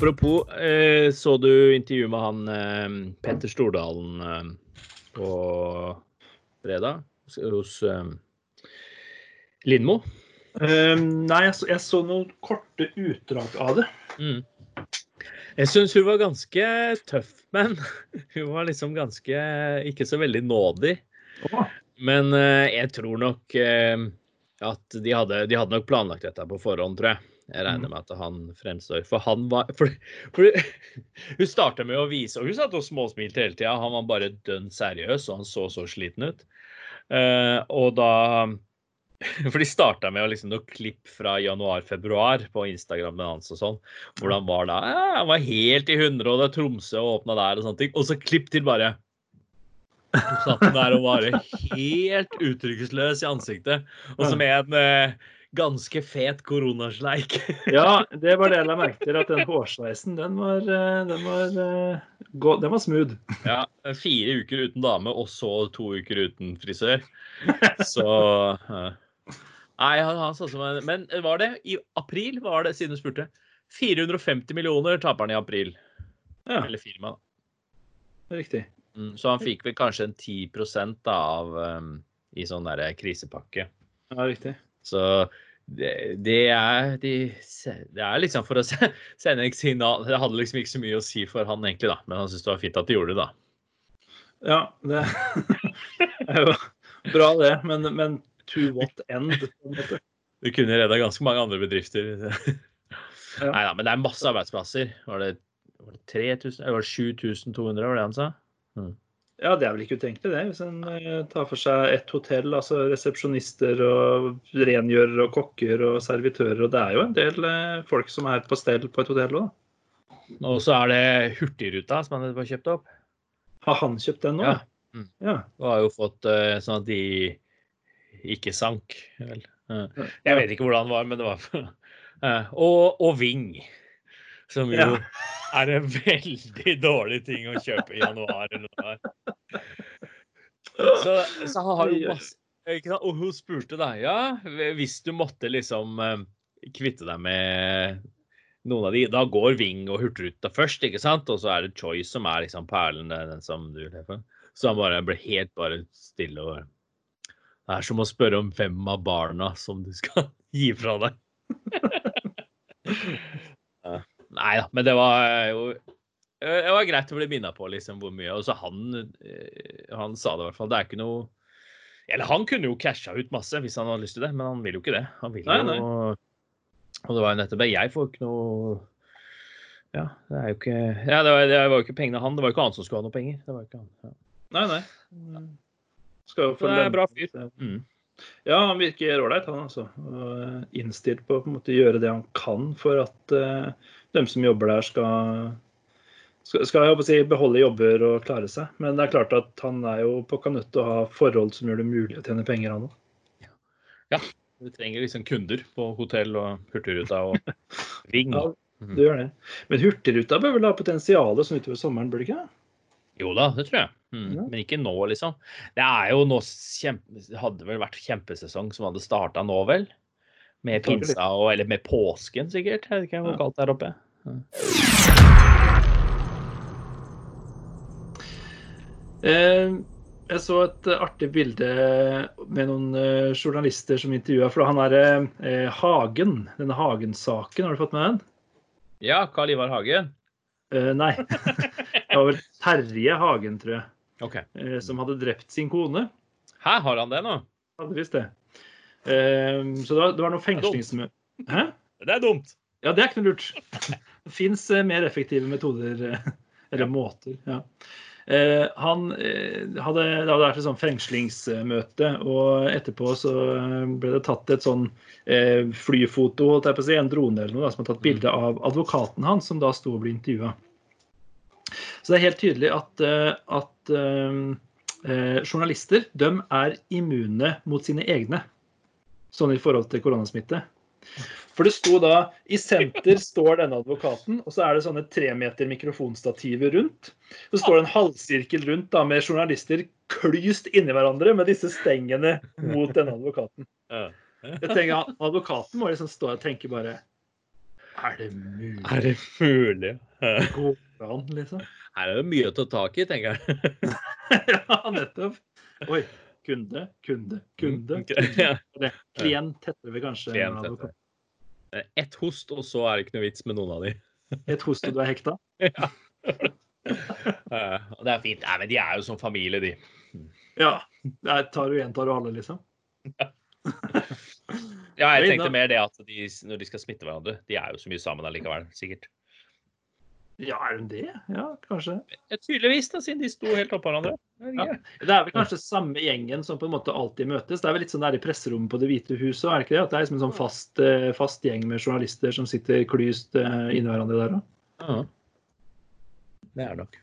Apropos, eh, så du intervjuet med han eh, Petter Stordalen eh, på fredag hos eh, Lindmo? Um, nei, jeg så, jeg så, noen korte utdrag av det. Mm. Jeg syns hun var ganske tøff, men hun var liksom ganske ikke så veldig nådig. Oh. Men uh, jeg tror nok uh, at de hadde, de hadde, nok planlagt dette på forhånd, tror jeg. Jeg regner mm. med at han fremstår. For han var for, for, Hun starta med å vise, og hun satt og småsmilte hele tida. Han var bare dønn seriøs, og han så så sliten ut. Uh, og da For de starta med liksom noen klipp fra januar-februar på Instagrammen hans og sånn. Hvordan var da? Ja, han var helt i hundre, og det er Tromsø og åpna der og sånne ting. Og så klipp til bare så satt han der og var helt uttrykksløs i ansiktet. Og som en eh, ganske fet koronasleik. ja, det var det jeg la merke til. At den hårsveisen, den var, eh, den var, eh, den var smooth. ja. Fire uker uten dame, og så to uker uten frisør. Så uh. Nei, han, han som en, Men var det i april, var det, siden du spurte? 450 millioner taper han i april. Ja. Eller firma, da. Riktig. Mm, så han fikk vel kanskje en 10 da, av um, i sånn der krisepakke. Ja, riktig. Så det, det, er de, det er liksom for å sende et signal Det hadde liksom ikke så mye å si for han egentlig, da. Men han syntes det var fint at de gjorde det, da. Ja, det er jo bra, det. Men, men to what end? Du kunne redda ganske mange andre bedrifter. ja. Nei da, men det er masse arbeidsplasser. Var det, var det 3000? Eller 7200, var det han sa? Mm. Ja, det er vel ikke utenkelig, det. Hvis en uh, tar for seg et hotell, altså resepsjonister og rengjørere og kokker og servitører. Og det er jo en del uh, folk som er på stell på et hotell òg. Og så er det Hurtigruta som han har kjøpt opp. Har han kjøpt den nå? Ja. Mm. ja. Og har jo fått uh, sånn at de ikke sank, vel. Jeg vet ikke hvordan det var, men det var og, og Ving, som jo ja. er en veldig dårlig ting å kjøpe i januar eller noe der. Så, så han har jo masse Og hun spurte da, ja, hvis du måtte liksom kvitte deg med noen av de, da går Ving og Hurtigruta først, ikke sant? Og så er det Choice som er liksom perlen, den som du lever. Så han bare ble helt bare stille og det er som å spørre om hvem av barna som du skal gi fra deg. Nei da, men det var jo Det var greit å bli minna på liksom hvor mye. Og så han, eh, han sa det i hvert fall. Det er ikke noe Eller han kunne jo casha ut masse hvis han hadde lyst til det, men han vil jo ikke det. Han vil jo nei. Og det var jo nettopp det. Jeg får ikke noe Ja, det er jo ikke Ja, det var, det var jo ikke pengene han. Det var jo ikke han som skulle ha noe penger. Det var ikke han. Ja. Nei, nei. Skal jo få det er bra fyr. Mm. Ja, han virker ålreit, han altså. Og innstilt på å på en måte gjøre det han kan for at uh, dem som jobber der, skal, skal, jeg si, beholde jobber og klare seg. Men det er klart at han er jo på til å ha forhold som gjør det mulig å tjene penger, han òg. Ja. Du trenger liksom kunder på hotell og Hurtigruta og Ving. ja, du gjør det. Men Hurtigruta bør vel ha potensial sånn utover sommeren, bør det ikke? Jo da, det tror jeg. Mm. Ja. Men ikke nå, liksom. Det er jo nå kjempe, hadde vel vært kjempesesong som hadde starta nå, vel? Med pinsa og Eller med påsken, sikkert. Jeg vet ikke hvor kaldt det er oppe. Ja. Jeg så et artig bilde med noen eh, journalister som intervjua. For han er eh, Hagen, denne Hagen-saken, har du fått med den? Ja, Karl Ivar Hagen. Uh, nei. Det var vel Terje Hagen, tror jeg, okay. uh, som hadde drept sin kone. Hæ, har han det nå? Hadde visst det. Uh, så det var, det var noe fengslingsmøte Hæ? Det er dumt. Ja, det er ikke noe lurt. Det fins mer effektive metoder, eller måter. ja. Eh, han eh, hadde, det hadde vært et sånn fengslingsmøte, og etterpå så ble det tatt et sånn eh, flyfoto, holdt jeg på å si, en drone eller noe, da, som har tatt bilde av advokaten hans, som da sto og ble intervjua. Så det er helt tydelig at, at eh, journalister de er immune mot sine egne, sånn i forhold til koronasmitte. For det sto da I senter står denne advokaten, og så er det sånne tre meter mikrofonstativer rundt. Så står det en halvsirkel rundt da med journalister klyst inni hverandre med disse stengene mot denne advokaten. Jeg tenker Advokaten må liksom stå og tenke bare Er det mulig? Er det mulig? Går det an, liksom? Her er det mye å ta tak i, tenker jeg. ja, nettopp. Oi. Kunde, kunde, kunde. Kunde. Klient heter vi kanskje. Klient heter. Ett host, og så er det ikke noe vits med noen av de. Et host og du er hekta? Ja. det er fint. Nei, men de er jo som familie, de. Ja. Der tar du en, tar du alle, liksom? Ja, jeg tenkte mer det at de, når de skal smitte hverandre, de er jo så mye sammen allikevel, sikkert. Ja, er hun det? Ja, kanskje. Ja, tydeligvis, da, siden de sto helt oppå hverandre. Ja. Det er vel kanskje samme gjengen som på en måte alltid møtes. Det er vel litt sånn der i presserommet på Det hvite huset, er det ikke det? At det er liksom en sånn fast, eh, fast gjeng med journalister som sitter klyst eh, inni hverandre der òg. Ja. Det er det nok.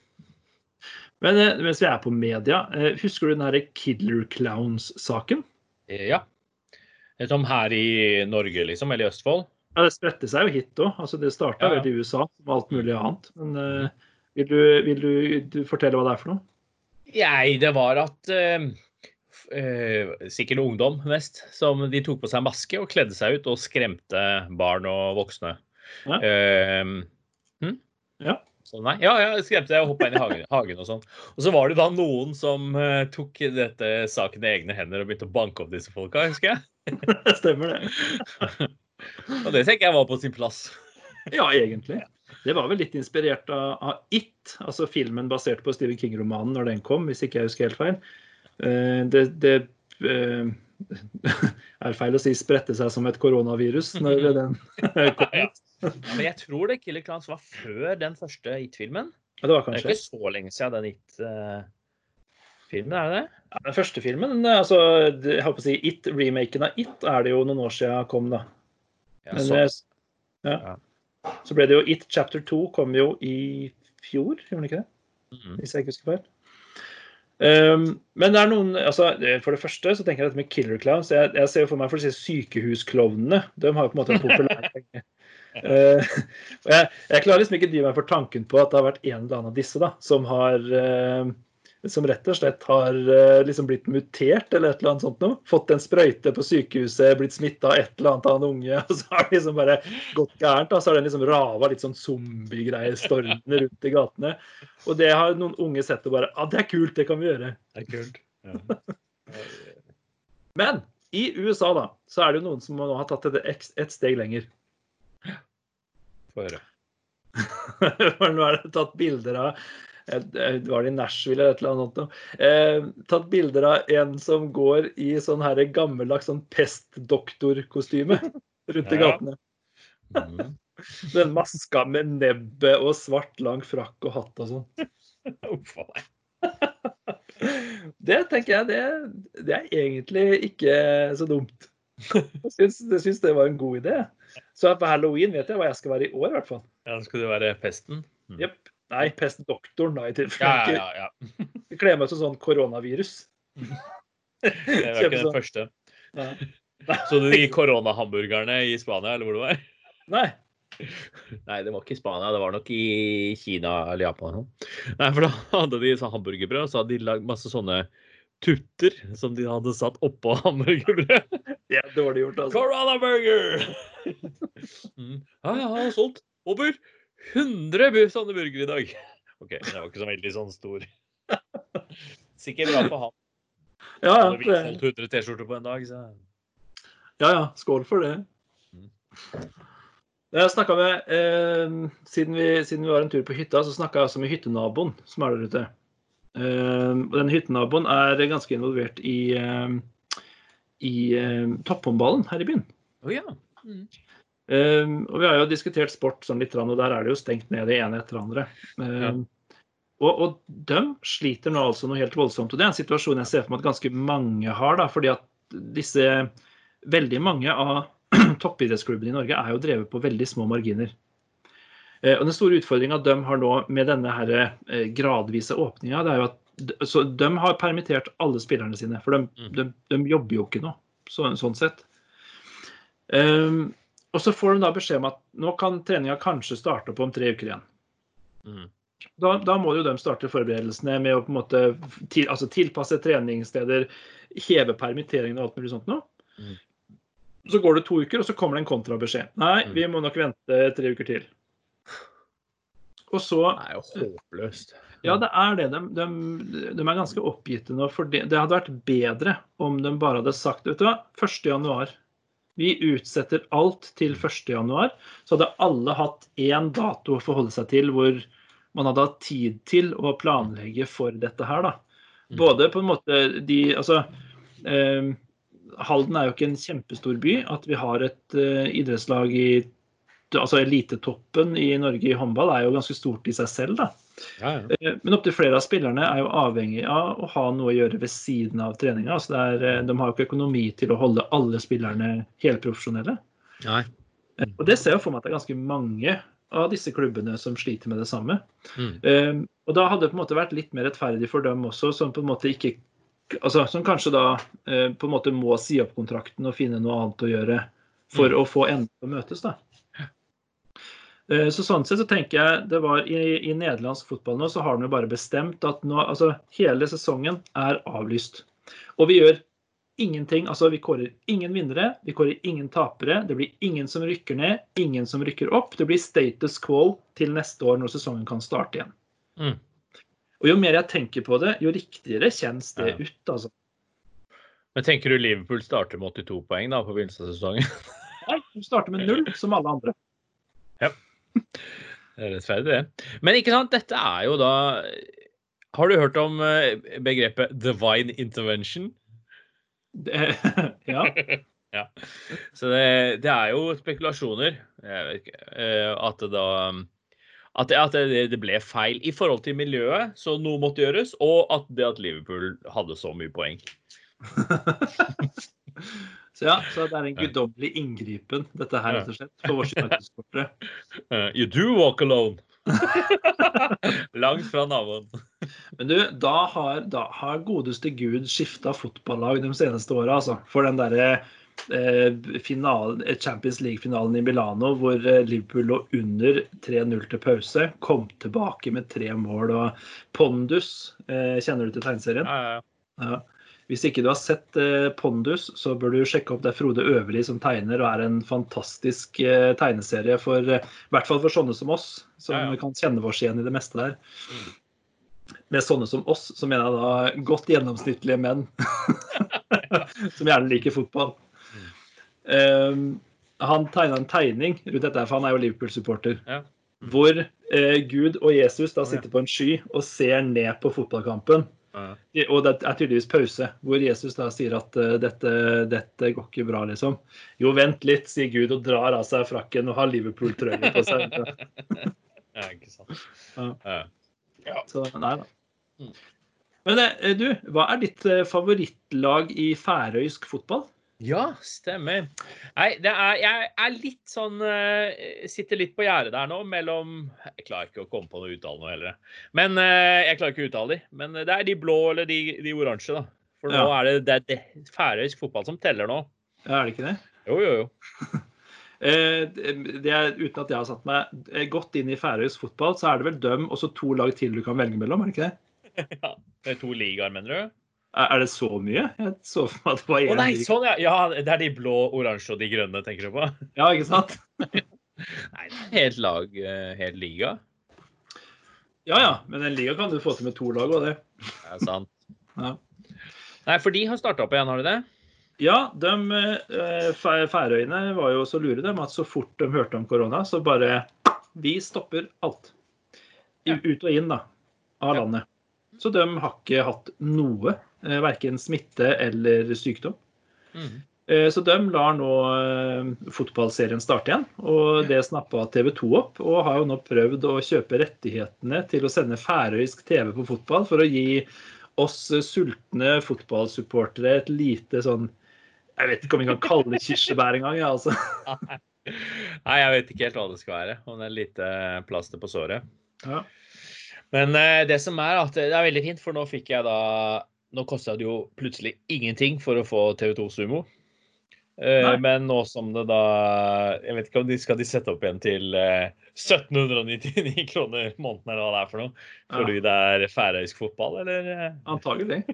Men eh, mens vi er på media, husker du den herre Kidler Clowns-saken? Ja. Som her i Norge, liksom, eller i Østfold? Ja, Det spredte seg jo hit òg. Altså, det starta Ja, ja. vel i USA som alt mulig annet. Men uh, vil, du, vil du, du fortelle hva det er for noe? Nei, det var at uh, eh, Sikkert ungdom mest. Som de tok på seg maske og kledde seg ut og skremte barn og voksne. Ja. Uh, hm? Ja. Så nei, ja, ja, skremte og hoppa inn i hagen, hagen og sånn. Og så var det da noen som eh, tok dette saken i egne hender og begynte å banke opp disse folka, husker jeg. Stemmer det. Og det tenker jeg var på sin plass. Ja, egentlig. Det var vel litt inspirert av, av It, altså filmen basert på Stephen King-romanen når den kom, hvis ikke jeg husker helt feil. Eh, det det eh, er feil å si spredte seg som et koronavirus når den kom. Ja. Ja, men jeg tror det Killer Klans var før den første It-filmen. Ja, det Det er ikke så lenge siden den It-filmen, er det det? ja, Den første filmen, altså, jeg håper å si It, remaken av It, er det jo noen år siden kom, da. Ja, Men, eh, ja. Så ble det jo It chapter 2 kom jo i fjor, gjorde den ikke det? Mhm. Hvis jeg ikke husker feil. Um, men det er noen altså, For det første så tenker jeg dette med killer clowns. Jeg, jeg ser jo for meg for å si sykehusklovnene. De har jo på en måte en populær. Uh, jeg, jeg klarer liksom ikke dy meg for tanken på at det har vært en eller annen av disse da, som har uh, som rett og slett har uh, liksom blitt mutert eller et eller annet sånt noe. Fått en sprøyte på sykehuset, blitt smitta av et eller annet av en unge. Og så har det liksom bare gått gærent. da, Så har den liksom rava litt sånn zombiegreier stormende rundt i gatene. Og det har noen unge sett og bare Ja, ah, det er kult, det kan vi gjøre. Det er kult. Ja. Men i USA, da, så er det jo noen som nå har tatt det et, steg lenger. Få høre. Nå er det tatt bilder av eh, Var det i Nashville eller et eller annet? sånt? Eh, tatt bilder av en som går i sånn her gammeldags sånn pestdoktorkostyme rundt i Ja. gatene. Mhm. Den maska med nebbet og svart, lang frakk og hatt og sånn. Uff a. Det tenker jeg, det, det er egentlig ikke så dumt. Jeg syns, jeg syns det var en god idé. Så på halloween vet jeg hva jeg skal være i år, i hvert fall. Ja, skal du være pesten? Mm. Nei, pestdoktoren, da, i Ja, tilfelle. ja, ja. ja. Meg som sånn koronavirus. Det var ikke den sånn. første. Nei. Så du de koronahamburgerne i Spania, eller hvor det var? Nei. Nei, det var ikke i Spania, det var nok i Kina eller Japan. Nei, for da hadde de sånn hamburgerbrød, og så hadde de lagd masse sånne tutter som de hadde satt oppå hamburgerbrød. Det er dårlig gjort, altså. Corona burger! Mm. Ja, jeg har solgt over 100 sånne burgere i dag. OK, det var ikke så veldig sånn stor. Sikkert bra for han. Ja, ja, hadde solgt 100 T-skjorter på en dag, så ja, ja. Skål for det. Mm. Jeg snakket med, eh, siden, vi, siden vi var en tur på hytta, så snakka jeg også med hyttenaboen som er der ute. Eh, og den hyttenaboen er ganske involvert i, eh, i eh, topphåndballen her i byen. Oh, ja. Mm. Eh, og vi har jo diskutert sport sånn litt, og der er det jo stengt ned det ene etter andre. Eh, Ja. og, og de sliter nå altså noe helt voldsomt. Og det er en situasjon jeg ser for meg at ganske mange har, da, fordi at disse Veldig mange av toppidrettsklubbene i Norge er jo drevet på veldig små marginer. Uh, og Den store utfordringa de har nå med denne her, uh, gradvise åpninga, det er jo at så de har permittert alle spillerne sine. For de, Mm. de, de jobber jo ikke nå, så, sånn sett. Um, og så får de da beskjed om at nå kan treninga kanskje starte opp om tre uker igjen. Mm. Da, da må jo de starte forberedelsene med å på en måte til, altså tilpasse treningssteder, heve permitteringene og alt mulig sånt noe. Mm. Så går det to uker, og så kommer det en kontrabeskjed. Nei, Mm. vi må nok vente tre uker til. Og så Det er jo håpløst. Ja, det er det. De, de, de er ganske oppgitte nå. For det, det hadde vært bedre om de bare hadde sagt vet du hva, 1. Vi utsetter alt til 1. januar. Så hadde alle hatt én dato å forholde seg til hvor man hadde hatt tid til å planlegge for dette her. da. Mm. Både på en måte de Altså eh, Halden er jo ikke en kjempestor by. At vi har et eh, idrettslag i altså Elitetoppen i Norge i håndball er jo ganske stort i seg selv. da. Ja, ja. Eh, Men opptil flere av spillerne er jo avhengig av å ha noe å gjøre ved siden av treninga. Altså eh, de har jo ikke økonomi til å holde alle spillerne helprofesjonelle. Nei. Eh, Og det ser jeg for meg at det er ganske mange av disse klubbene som sliter med det samme. Mm. Og da hadde det på en måte vært litt mer rettferdig for dem også, som på en måte ikke altså Som kanskje da på en måte må si opp kontrakten og finne noe annet å gjøre for Mm. å få endene til å møtes. da. Eh, Så sånn sett så tenker jeg det var i, i nederlandsk fotball nå så har de jo bare bestemt at nå, altså hele sesongen er avlyst. Og vi gjør ingenting. Altså vi kårer ingen vinnere, vi kårer ingen tapere. Det blir ingen som rykker ned, ingen som rykker opp. Det blir status quo til neste år når sesongen kan starte igjen. Mm. Og jo mer jeg tenker på det, jo riktigere kjennes det Ja. ut, altså. Men tenker du Liverpool starter med 82 poeng da på begynnelsen av sesongen? Nei, du starter med null, som alle andre. Det er rettferdig, det. Men ikke sant, dette er jo da Har du hørt om eh, begrepet 'divine intervention'? Det, ja. Ja. Så det, det er jo spekulasjoner. Ikke, eh, at det da at, det, at det, det ble feil i forhold til miljøet, så noe måtte gjøres, og at det at Liverpool hadde så mye poeng. Så ja, så det er en guddommelig inngripen, dette her, rett og slett, United-sportere. Eh, you do walk alone. Langt fra naboen. Men du, da har, da har godeste Gud skifta fotballag de seneste åra, altså. For den derre eh, finalen, eh, Champions League-finalen i Milano hvor eh, Liverpool lå under 3-0 til pause, kom tilbake med tre mål og pondus. Eh, kjenner du til tegneserien? Ja, ja, ja. Ja. Hvis ikke du har sett eh, Pondus, så bør du sjekke opp det er Frode Øverli som tegner, og er en fantastisk eh, tegneserie for eh, i hvert fall for sånne som oss, som Ja, ja. kan kjenne oss igjen i det meste der. Mm. Med sånne som oss, så mener jeg da godt gjennomsnittlige menn som gjerne liker fotball. Mm. Eh, han tegna en tegning rundt dette, for han er jo Liverpool-supporter. Ja. Hvor eh, Gud og Jesus da sitter på en sky og ser ned på fotballkampen. Ja. Og det er tydeligvis pause, hvor Jesus da sier at eh, dette, dette går ikke bra, liksom. Jo, vent litt, sier Gud og drar av seg frakken og har Liverpool-trøya på seg. ja, ikke sant. Ja. Ja. Så nei da. Mm. Men eh, du, hva er ditt eh, favorittlag i færøysk fotball? Ja, stemmer. Nei, det er, jeg er litt sånn eh, Sitter litt på gjerdet der nå mellom Jeg klarer ikke å komme på noe uttale nå heller. Men eh, Jeg klarer ikke å uttale de. Men det er de blå eller de, de oransje, da. For nå Ja. er det, det, er det færøysk fotball som teller nå. Ja, er det ikke det? Jo, jo, jo. Eh, det er, uten at jeg har satt meg godt inn i færøysk fotball, så er det vel døm og så to lag til du kan velge mellom, er det ikke det? Ja. Det er to ligaer, mener du? Er, det så mye? Jeg så for meg at det var Å én nei, sånn, ja. ja. Det er de blå, oransje og de grønne, tenker du på? Ja, ikke sant? Nei, det er helt lag, eh, helt liga. Ja ja, men en liga kan du få til med to lag og det. Det er sant. Ja. Nei, for de har starta opp igjen, har de det? Ja, de, eh, Færøyene var jo så lure dem at så fort de hørte om korona, så bare Vi stopper alt. Ja. Ut og inn da, av Ja. landet. Så de har ikke hatt noe. Eh, verken smitte eller sykdom. Mhm. Eh, Så de lar nå eh, fotballserien starte igjen. Og det snappa TV 2 opp, og har jo nå prøvd å kjøpe rettighetene til å sende færøysk TV på fotball for å gi oss sultne fotballsupportere et lite sånn Jeg vet ikke om vi kan kalle det kirsebær engang. jeg, altså. Nei, jeg vet ikke helt hva det skal være. Om det er lite plaster på såret. Ja. Men eh, det som er at det er veldig fint, for nå fikk jeg da Nå kosta det jo plutselig ingenting for å få TV2 Sumo. Eh, Nei. men nå som det da Jeg vet ikke om de skal de sette opp igjen til eh, 1799 kroner måneden, eller hva det er for noe. Fordi det er færøysk fotball, eller? eh? Antagelig.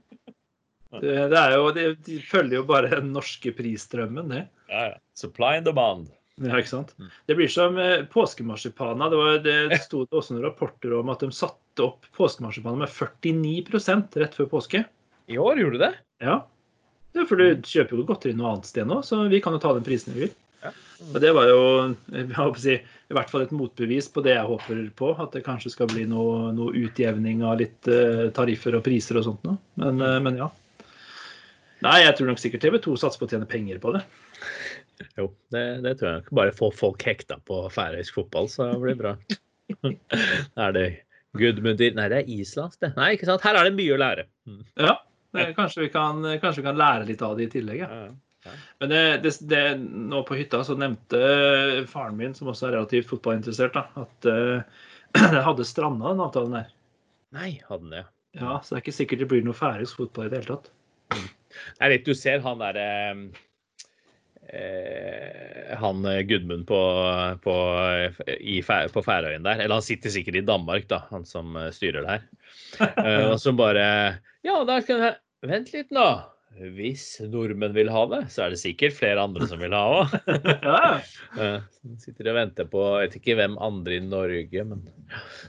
Det, det er jo, det, de følger jo bare den norske prisstrømmen, det. Ja, ja. Supply and demand. Ja, ikke sant? Det blir som eh, påskemarsipaner. Det, var, det sto det også noen rapporter om at de satte opp påskemarsipaner med 49% rett før påske. I år gjorde du det? Ja. ja for du kjøper jo godteri noe annet sted nå, så vi kan jo ta den prisen vi vil. Ja. Og det var jo si, i hvert fall et motbevis på det jeg håper på. At det kanskje skal bli noe, noe utjevning av litt eh, tariffer og priser og sånt noe. Men, eh, men ja. Nei, jeg tror nok sikkert TV 2 satser på å tjene penger på det. Jo, det, det tror jeg. Bare få folk hekta på færøysk fotball, så blir det bra. er det Gudmundur Nei, det er islandsk, det. Nei, ikke sant. Her er det mye å lære. Mm. Ja, kanskje, vi kan, kanskje vi kan lære litt av det i tillegg. Ja. Men det, det, det, nå på hytta så nevnte faren min, som også er relativt fotballinteressert, da, at uh, hadde stranda, den avtalen der. Nei, hadde den det. Ja, Så det er ikke sikkert det blir noe færøysk fotball i det hele tatt. Det er litt, du ser han derre eh, Han eh, Gudmund på, på, i, på Færøyen der. Eller han sitter sikkert i Danmark, da, han som eh, styrer der. Eh, og som bare Ja, da skal jeg Vent litt nå. Hvis nordmenn vil ha det, så er det sikkert flere andre som vil ha òg. ja, Sitter og venter på Jeg vet ikke hvem andre i Norge, men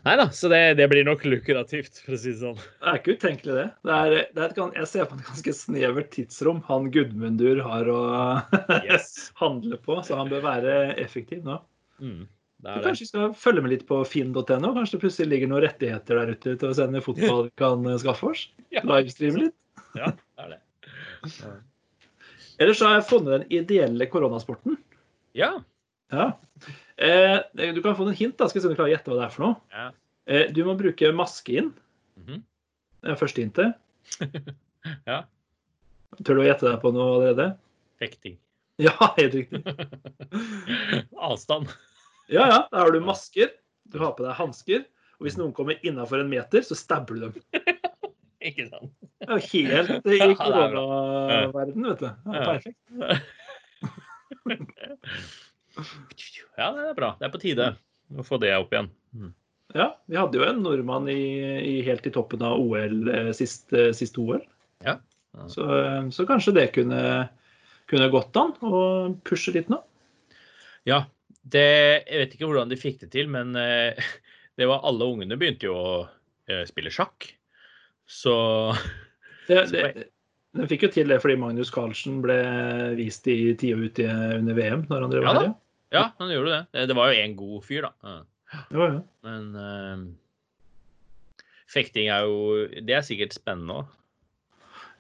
Nei da, så det, det blir nok lukrativt, for å si det sånn. Det er ikke utenkelig, det. det, er, det er et, jeg ser på et ganske snevert tidsrom han Gudmundur har å Yes. handle på, så han bør være effektiv nå. Mm, det det. kanskje skal følge med litt på finn.no? Kanskje det plutselig ligger noen rettigheter der ute til å sende fotball vi kan eh, skaffe oss? Ja. Livestreame litt? Ja, det er det. Ellers så har jeg funnet den ideelle koronasporten. Ja. Ja. Eh, du kan få en hint, da. Skal vi se om du klarer å gjette hva det er for noe. ja. Eh, du må bruke maske inn. Mhm. Det er første hintet. Ja. Tør du å gjette deg på noe allerede? Fekting. Ja, helt riktig. Avstand. Ja, ja. Da har du masker. Du har på deg hansker. Og hvis noen kommer innafor en meter, så stabber du dem. Ikke sant? Det er jo helt i Ja, det er koronaverden, vet du. Ja, perfekt. Ja, det er bra. Det er på tide å få det opp igjen. Mm. Ja, vi hadde jo en nordmann i, i helt i toppen av OL sist, sist, eh, siste OL. Ja. Ja. Så, eh, så kanskje det kunne, kunne gått an å pushe litt nå. Ja, det, jeg vet ikke hvordan de fikk det til, men eh, det var alle ungene begynte jo å eh, spille sjakk. Så Det, det, den fikk jo til det fordi Magnus Carlsen ble vist i tide og ute under VM. når han drev Ja da. her. ja, han gjorde det. Det- Det var jo en god fyr, da. Ja. Ja, jo. Men uh, fekting er jo Det er sikkert spennende òg.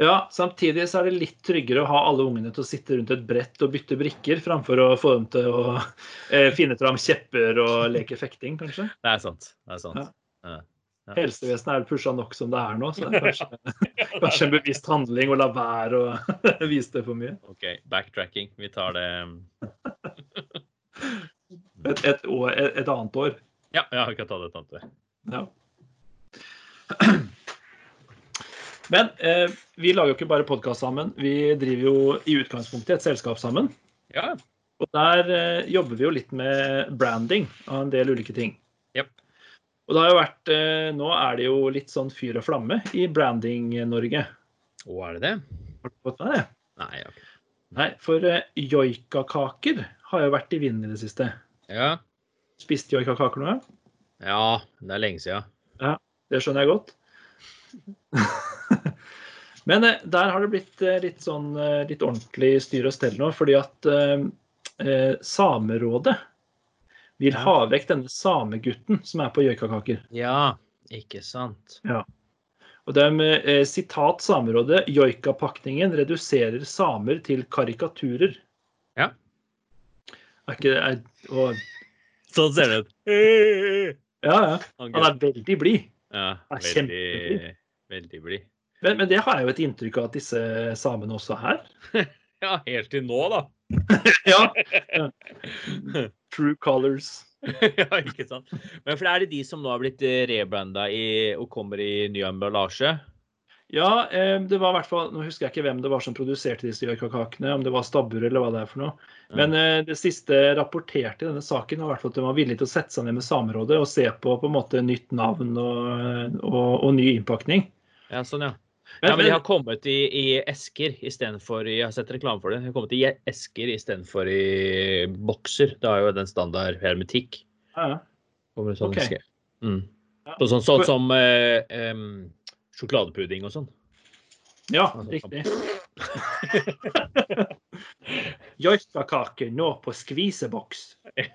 ja, samtidig så er det litt tryggere å ha alle ungene til å sitte rundt et brett og bytte brikker, framfor å få dem til å eh, finne fram kjepper og leke fekting, kanskje. Det er sant. Det er sant. Ja. Ja. Ja. Helsevesenet er pusha nok som det er nå, så det er kanskje, kanskje en bevisst handling å la være å vise det for mye. OK, backtracking. Vi tar det Et, et, år, et, et annet år. Ja, ja vi kan ta det et annet år. Ja. Men eh, vi lager jo ikke bare podkast sammen. Vi driver jo i utgangspunktet et selskap sammen. Ja. Og der eh, jobber vi jo litt med branding av en del ulike ting. Japp. Og det har jo vært eh, Nå er det jo litt sånn fyr og flamme i Branding-Norge. Å, er det det? Har du fått med det? Nei, okay. Nei, for eh, joikakaker har jo vært i vinden i det siste. Ja. Spist joikakaker noe? ja, det er lenge siden. Det skjønner jeg godt. Men eh, der har det blitt litt sånn litt ordentlig styr og stell nå, fordi at eh, Samerådet vil Ja. ha vekk denne samegutten som er på joikakaker. Ja, ikke sant. Og det er med eh, sitat Samerådet joikapakningen reduserer samer til karikaturer. Ja. Er ikke det og, Sånn ser det ut. Ja, ja. Han er veldig blid. Ja, er veldig, veldig blid. Men, men det har jeg jo et inntrykk av at disse samene også er. Ja, helt til nå, da. Ja. True colors. ja, ikke sant. Men for er det de som nå har blitt rebranda og kommer i ny emballasje? Ja, eh, det var i hvert fall, nå husker jeg ikke hvem det var som produserte disse joikakakene, om det var Stabbur eller hva det er for noe. Men eh, det siste rapporterte i denne saken var i hvert fall at de var villige til å sette seg ned med Samerådet og se på på en måte nytt navn og, og, og ny innpakning. Ja, sånn, ja. Ja, men de har kommet i, i esker istedenfor Jeg har sett reklame for det. De har kommet i esker istedenfor i bokser. Det er jo den standard hermetikk. Ja, ja. Sånn okay. Mm. Ja. Sånn, sånn som eh, eh, sjokoladepudding og sånn. ja riktig. Joikakake nå på skviseboks.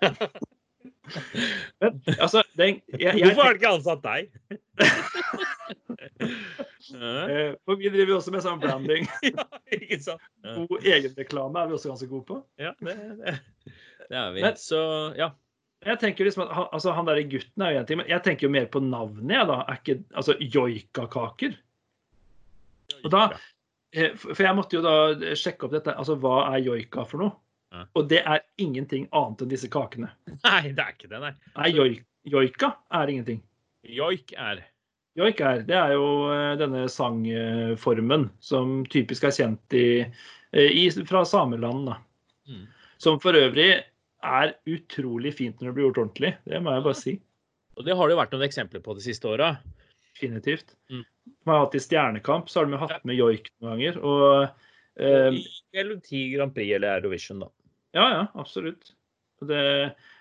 Men, altså, den, jeg, jeg, Hvorfor har de ikke ansatt deg? ja, eh, for vi driver jo også med sånn branding. ikke sant? Ja, God egenreklame er vi også ganske gode på. ja det, det, det er vi. Men- Så ja. Jeg tenker liksom at han, altså, han der gutten er jo en ting, men jeg tenker jo mer på navnet, jeg, da. Er ikke, altså joikakaker. Og da, eh, For for jeg måtte jo da sjekke opp dette. Altså, hva er joika for noe? Ja. Og det er ingenting annet enn disse kakene. Nei, det er ikke det, nei. Nei, joik, joika er ingenting. Joik er Joik er, det er jo eh, denne sangformen som typisk er kjent i, eh, i, fra sameland. Mm. Som for øvrig er utrolig fint når det blir gjort ordentlig. Det må jeg bare si. Og det har det jo vært noen eksempler på de siste åra. Definitivt. Mm. Man har hatt i Stjernekamp, så har de hatt med joik noen ganger. Og eh, Eller ti Grand Prix eller Eurovision, da. ja, ja, absolutt. Det,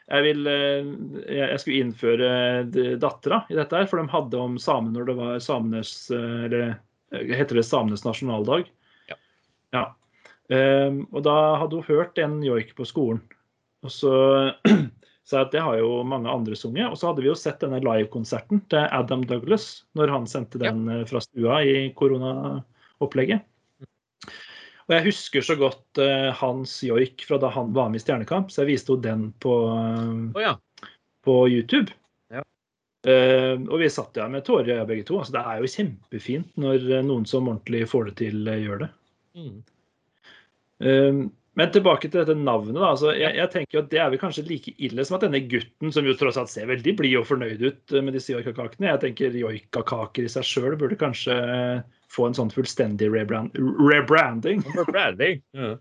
jeg, vil, eh, jeg skulle innføre d- dattera i dette, her, for de hadde om samene når det var samenes eh, Eller eh, heter det samenes nasjonaldag? Ja. ja. Um, og da hadde hun hørt en joik på skolen. Og så sa jeg at det har jo mange andre sunget. Og så hadde vi jo sett denne livekonserten til Adam Douglas når han sendte den eh, fra stua i koronaopplegget. Og jeg husker så godt uh, hans joik fra da han var med i Stjernekamp, så jeg viste henne den på, uh, oh, ja. på YouTube. Ja. Uh, og vi satt der med tårer begge to. Altså, det er jo kjempefint når noen som ordentlig får det til, gjør det. Mm. Men tilbake til dette navnet. altså, jeg, jeg tenker at Det er vel kanskje like ille som at denne gutten, som jo tross alt ser veldig blid og fornøyd ut eh, med disse joikakakene Jeg tenker joikakaker i seg sjøl burde kanskje eh, få en sånn fullstendig rebrand, rebranding. For. Ja.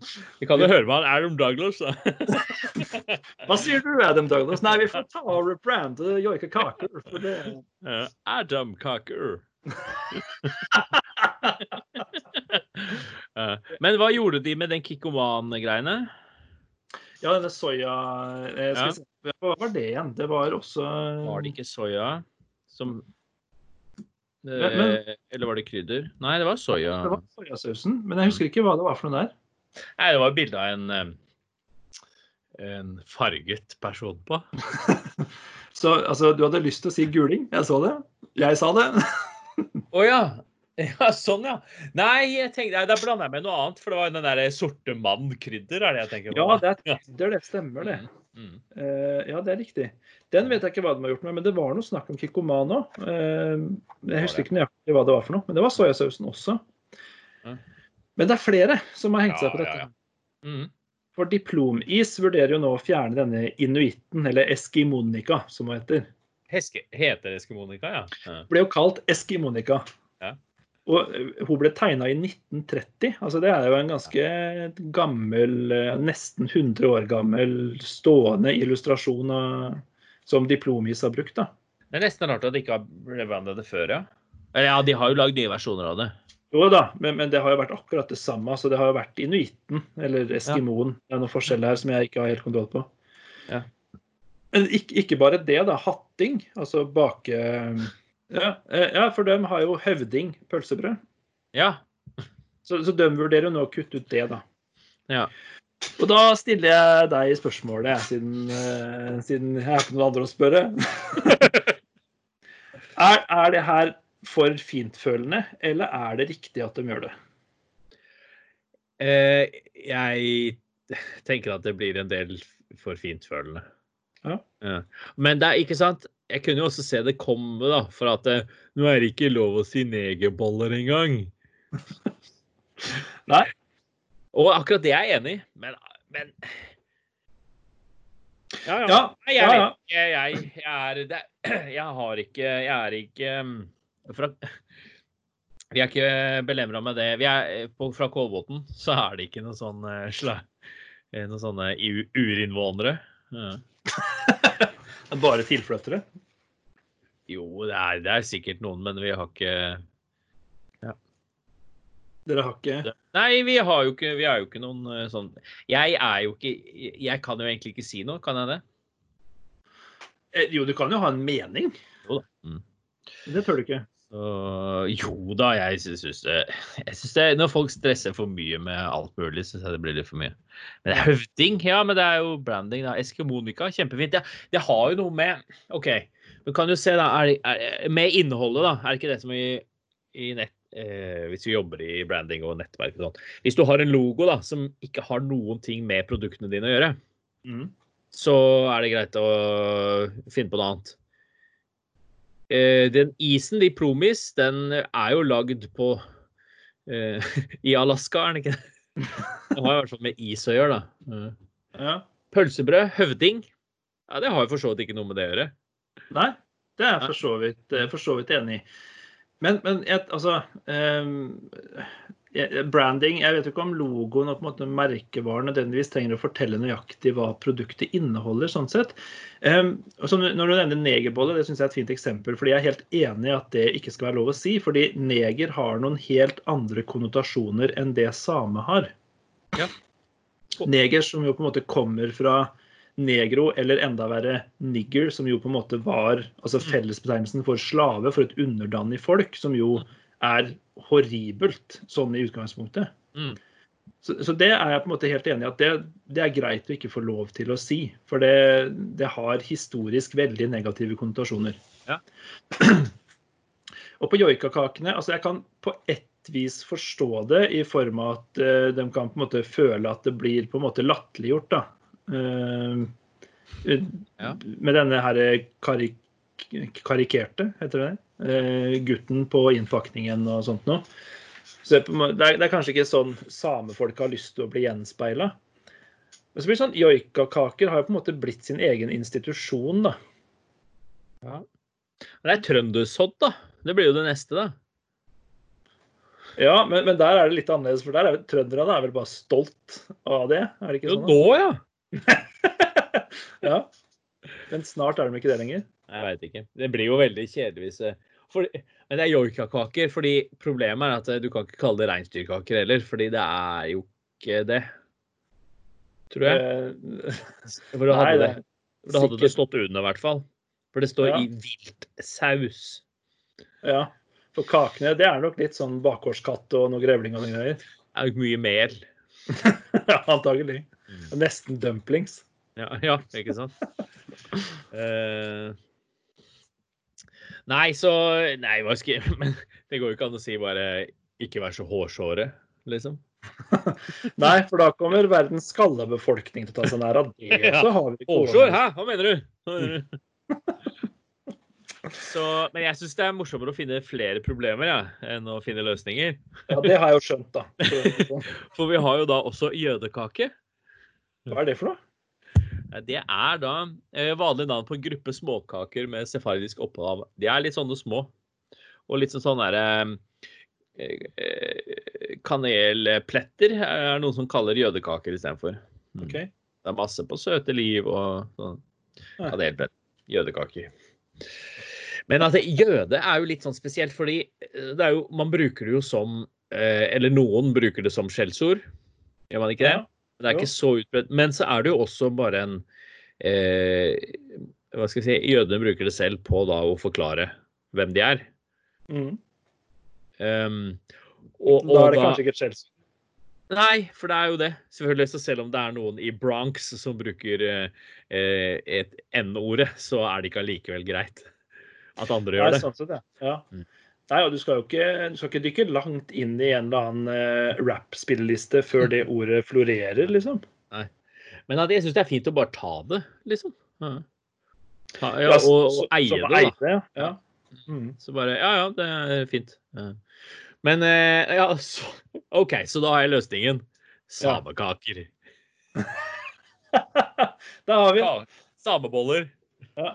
Vi kan jo høre med han Adam Douglas, da. Hva sier du, Adam Douglas? Nei, vi får ta og rebrande joikakaker. Ja. Adam Cocker. Men hva gjorde de med den Kikkoman-greiene? Ja, denne soya eh, Ja. se, Hva var det igjen? Det var også Var det ikke soya som Men- men- Eh, Eller var det krydder? Nei, det var soya. Det var soyasausen, men jeg husker ikke hva det var for noe der. Nei, det var bilde av en eh, en farget person på. Så altså, du hadde lyst til å si guling? Jeg så det. Jeg sa det. Å ja. Ja, sånn, ja. Nei, jeg tenkte, nei, da blander jeg med noe annet. For det var den der sorte mann-krydder, er det jeg tenker på. Ja, det er, det, det stemmer, det. Mm. Uh, ja, det er riktig. Den vet jeg ikke hva de har gjort med, men det var noe snakk om Kikkoman òg. jeg husker ikke nøyaktig hva det var for noe, men det var soyasausen også. Mm. Men det er flere som har hengt seg på dette. ja, ja. Mm. For Diplomis vurderer jo nå å fjerne denne inuitten, eller eskimonika, som hun heter. Heske, heter Eskimonika, ja. ja. Ble jo kalt Eskimonika. Ja. Og eh, hun ble tegna i 1930. altså Det er jo en ganske gammel, eh, nesten 100 år gammel stående illustrasjon av, som Diplomis har brukt. da. Det er nesten rart at de ikke har rebandet det før, ja. Eller ja, de har jo lagd nye versjoner av det. Jo da, men, men det har jo vært akkurat det samme. så Det har jo vært inuitten, eller eskimoen. Det er noen forskjell her som jeg ikke har helt kontroll på. Ja. Men ikke, ikke bare det, da. Hatting, altså bake... Ja, eh, ja, for de har jo høvding, pølsebrød. Ja. Så, så de vurderer jo nå å kutte ut det, da. ja. Og da stiller jeg deg spørsmålet, siden, eh, siden jeg har ikke noen andre å spørre. er, er det her for fintfølende, eller er det riktig at de gjør det? Eh, jeg tenker at det blir en del for fintfølende. Ja. Men det er ikke sant Jeg kunne jo også se det komme, da. For at det, nå er det ikke lov å si negerboller engang. Nei. Og akkurat det er jeg enig i, men, men Ja, ja. Ja, jeg ja, ikke. Jeg, jeg er det, Jeg har ikke Jeg er ikke um, fra, Vi er ikke belemra med det. Vi er, på, fra Kolbotn så er det ikke noen sånn eh, eh, noen sånne urinnvånere. Ja. Bare tilflyttere? Jo, det er, det er sikkert noen, men vi har ikke Dere har ikke Nei, vi har jo ikke, vi er jo ikke noen eh, sånn Jeg er jo ikke Jeg kan jo egentlig ikke si noe, kan jeg det? Eh, Jo, du kan jo ha en mening. Jo da. Mm. Det tør du ikke. Så, jo da, jeg syns det, det Når folk stresser for mye med alt mulig, syns jeg det blir litt for mye. Men det er høvding, ja, men det er jo branding. da. Eskimonika, kjempefint. Det, det har jo noe med OK, men kan du se, da. Er, er, med innholdet, da. Er det ikke det som i, i nett eh, Hvis vi jobber i branding og nettverk og sånn. Hvis du har en logo da, som ikke har noen ting med produktene dine å gjøre, Mm. så er det greit å finne på noe annet. Eh, den isen i Promis, den er jo lagd på uh, I Alaska, er den ikke det? Den har i hvert fall med is å gjøre, da. Uh. Ja. Pølsebrød, høvding. Ja, det har jo for så vidt ikke noe med det å gjøre. Nei, det er jeg for så vidt, for så vidt enig i. Men, men jeg, altså jeg- Branding Jeg vet jo ikke om logoen og på en måte merkevaren nødvendigvis trenger å fortelle nøyaktig hva produktet inneholder. sånn sett. Um, og så når du nevner negerbolle, det syns jeg er et fint eksempel. fordi Jeg er helt enig i at det ikke skal være lov å si. fordi neger har noen helt andre konnotasjoner enn det same har. Ja. Neger som jo på en måte kommer fra negro, eller enda verre nigger, som jo på en måte var altså fellesbetegnelsen for slave, for et underdanig folk, som jo er horribelt sånn i utgangspunktet. Mm. Så, så det er jeg på en måte helt enig i at det, det er greit å ikke få lov til å si. For det, det har historisk veldig negative konnotasjoner. Ja. Og på joikakakene altså Jeg kan på ett vis forstå det i form av at uh, de kan på en måte føle at det blir på en måte latterliggjort. Eh, Ja. Med denne her karik karikerte, heter det? Eh, gutten på innpakningen og sånt noe. Så det, er på det, er, kanskje ikke sånn samefolk har lyst til å bli gjenspeila. Men så blir det sånn, joikakaker har jo på en måte blitt sin egen institusjon, da. Ja. Men det er trøndersodd, da. Det blir jo det neste, da. Ja, men, men der er det litt annerledes, for der er trønderne er vel bare stolt av det? Er det ikke Jo, sånn? nå, ja. Ja. Men snart er de ikke det lenger. Jeg veit ikke. Det blir jo veldig kjedelig hvis det for, Men det er joikakaker, fordi problemet er at du kan ikke kalle det reinsdyrkaker heller, fordi det er jo ikke det. Tror jeg. Eh, For da hadde, det for da hadde det stått under, i hvert fall. For det står Ja. i viltsaus. Ja. For kakene, det er nok litt sånn bakgårdskatt og noe grevling og noe greier. Det er jo mye mel. ja, antagelig. Mm. Nesten dumplings. Ja, ja ikke sant? Eh, nei, så Nei, hva skal jeg Men det går jo ikke an å si bare ikke vær så hårsåre, liksom. Nei, for da kommer verdens skallebefolkning til å ta seg nær av det. Ja. Så har vi ikke Hårsår? Hæ? Hva mener du? Hva mener du? Så, men jeg syns det er morsommere å finne flere problemer ja, enn å finne løsninger. Ja, det har jeg jo skjønt, da. For vi har jo da også jødekake. Hva er det for noe? Eh, Det er da eh, vanlig navn på en gruppe småkaker med sefardisk opphav. De er litt sånne små. Og litt sånn sånn derre eh, Kanelpletter er noen som kaller jødekaker istedenfor. Mm. Ok. Det er masse på søte liv og sånn. Kanelpletter. Jødekaker. Men altså, jøde er jo litt sånn spesielt, fordi det jo, man bruker det jo som Eller noen bruker det som skjellsord. Gjør man ikke det? Ja. Det er Jo. ikke så utbredt. Men så er det jo også bare en eh, Hva skal jeg si Jødene bruker det selv på da å forklare hvem de er. Mm. Um, og, Da er det kanskje ikke et skjellsord. Nei, for det er jo det. Selvfølgelig, så selv om det er noen i Bronx som bruker eh, eh, et N-ordet, så er det ikke allikevel greit at andre Nei, gjør det. sånn sett, ja. ja. Mm. Nei, og du skal jo ikke, du skal ikke dykke langt inn i en eller annen uh, rap-spilleliste før det ordet florerer, liksom. Nei. Men jeg syns det er fint å bare ta det, liksom. Ja. Ta, ja, og, og eie det, da. ja. Mm. Så bare Ja, ja, det er fint. Ja. Men eh, ja, så, OK, så da har jeg løsningen. Samekaker. Da har vi Ja, sameboller. Ja.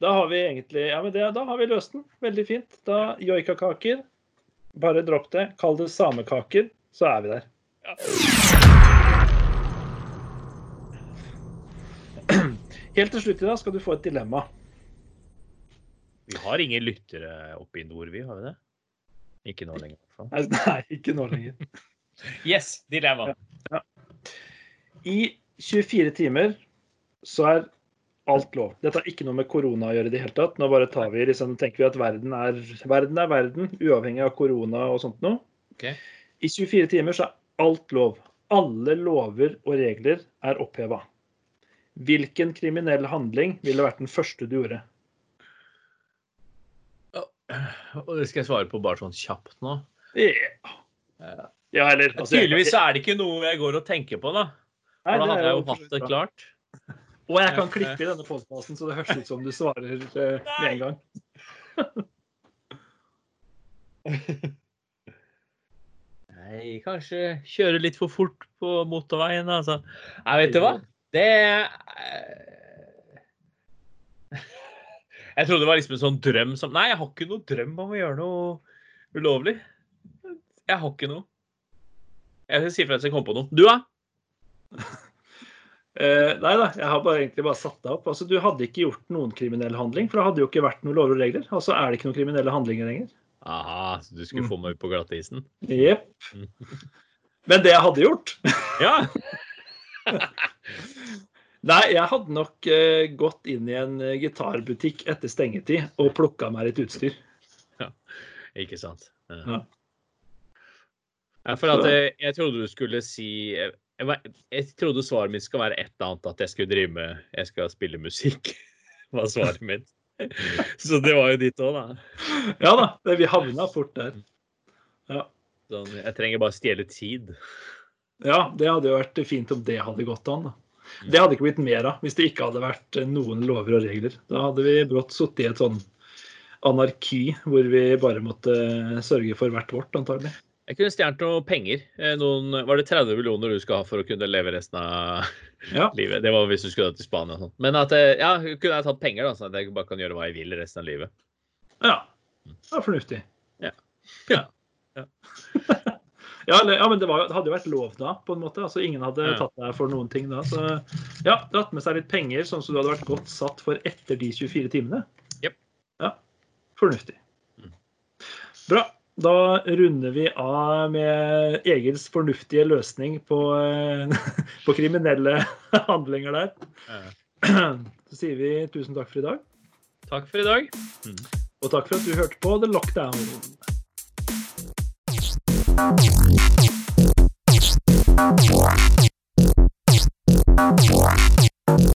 Da har vi egentlig Ja, men det, da har vi løst den. Veldig fint. Da joikakaker. Bare dropp det. Kall det samekaker, så er vi der. Helt til slutt i dag skal du få et dilemma. Vi har ingen lyttere oppe i nord, vi, har vi det? Ikke nå lenger. i. Nei, ikke nå lenger. Yes, dilemma. Ja. I 24 timer så er alt lov. Dette har ikke noe med korona å gjøre i det hele tatt. Nå bare tar vi, liksom, tenker vi at verden er, verden er verden, uavhengig av korona og sånt noe. Okay. I 24 timer så er alt lov. Alle lover og regler er oppheva. Hvilken kriminell handling ville vært den første du gjorde? Og det skal jeg svare på bare sånn kjapt nå? Yeah. ja eller altså, Tydeligvis så er det ikke noe jeg går og tenker på, da. For da hadde jeg jo hatt det klart. Og jeg kan klippe i denne podkasten, så det høres ut som du svarer eh, med en gang. Nei, kanskje kjøre litt for fort på motorveien, altså. Nei, vet du hva? Det Jeg trodde det var liksom en sånn drøm som Nei, jeg har ikke noe drøm om å gjøre noe ulovlig. Jeg har ikke noe. Jeg skal si fra hvis jeg kommer på noe. Du, da? Uh, nei da, jeg har bare, egentlig bare satt deg opp. Altså, Du hadde ikke gjort noen kriminell handling, for det hadde jo ikke vært noen lover og regler. Altså er det ikke noen kriminelle handlinger lenger. Aha, så du skulle mm. få meg ut på glattisen? Jepp. Mm. Men det jeg hadde gjort Ja. Nei, jeg hadde nok uh, gått inn i en uh, gitarbutikk etter stengetid og plukka meg litt utstyr. Ja, ikke sant. Ja. ja for at jeg, jeg trodde du skulle si jeg, jeg, trodde svaret mitt skal være et eller annet, at jeg skulle drive med Jeg skal spille musikk. var svaret mitt. Så det var jo ditt òg, da. Ja da. Vi havna fort der. Ja. Sånn, jeg trenger bare stjele tid. Ja, det hadde jo vært fint om det hadde gått an. da. Det hadde ikke blitt mer av hvis det ikke hadde vært noen lover og regler. Da hadde vi brått sittet i et sånn anarki hvor vi bare måtte sørge for hvert vårt, antagelig. Jeg kunne stjålet noe penger. Eh, noen, var det 30 millioner du skal ha for å kunne leve resten av ja. livet? Det var hvis du skulle til Spania sånn. Men at eh, ja, kunne jeg tatt penger, da, sånn at jeg bare kan gjøre hva jeg vil resten av livet. Ja. Det var fornuftig. Ja. Ja. ja. ja, ja men det, var, det, hadde jo vært lov da, på en måte. Altså, ingen hadde tatt deg for noen ting da. Så ja, dratt med seg litt penger, sånn som du hadde vært godt satt for etter de 24 timene. Yep. Ja. Fornuftig. Mm. Bra. Da runder vi av med Egils fornuftige løsning på, eh, på kriminelle handlinger der. Så sier vi tusen takk for i dag. Takk for i dag. Mm. Og takk for at du hørte på The Lockdown.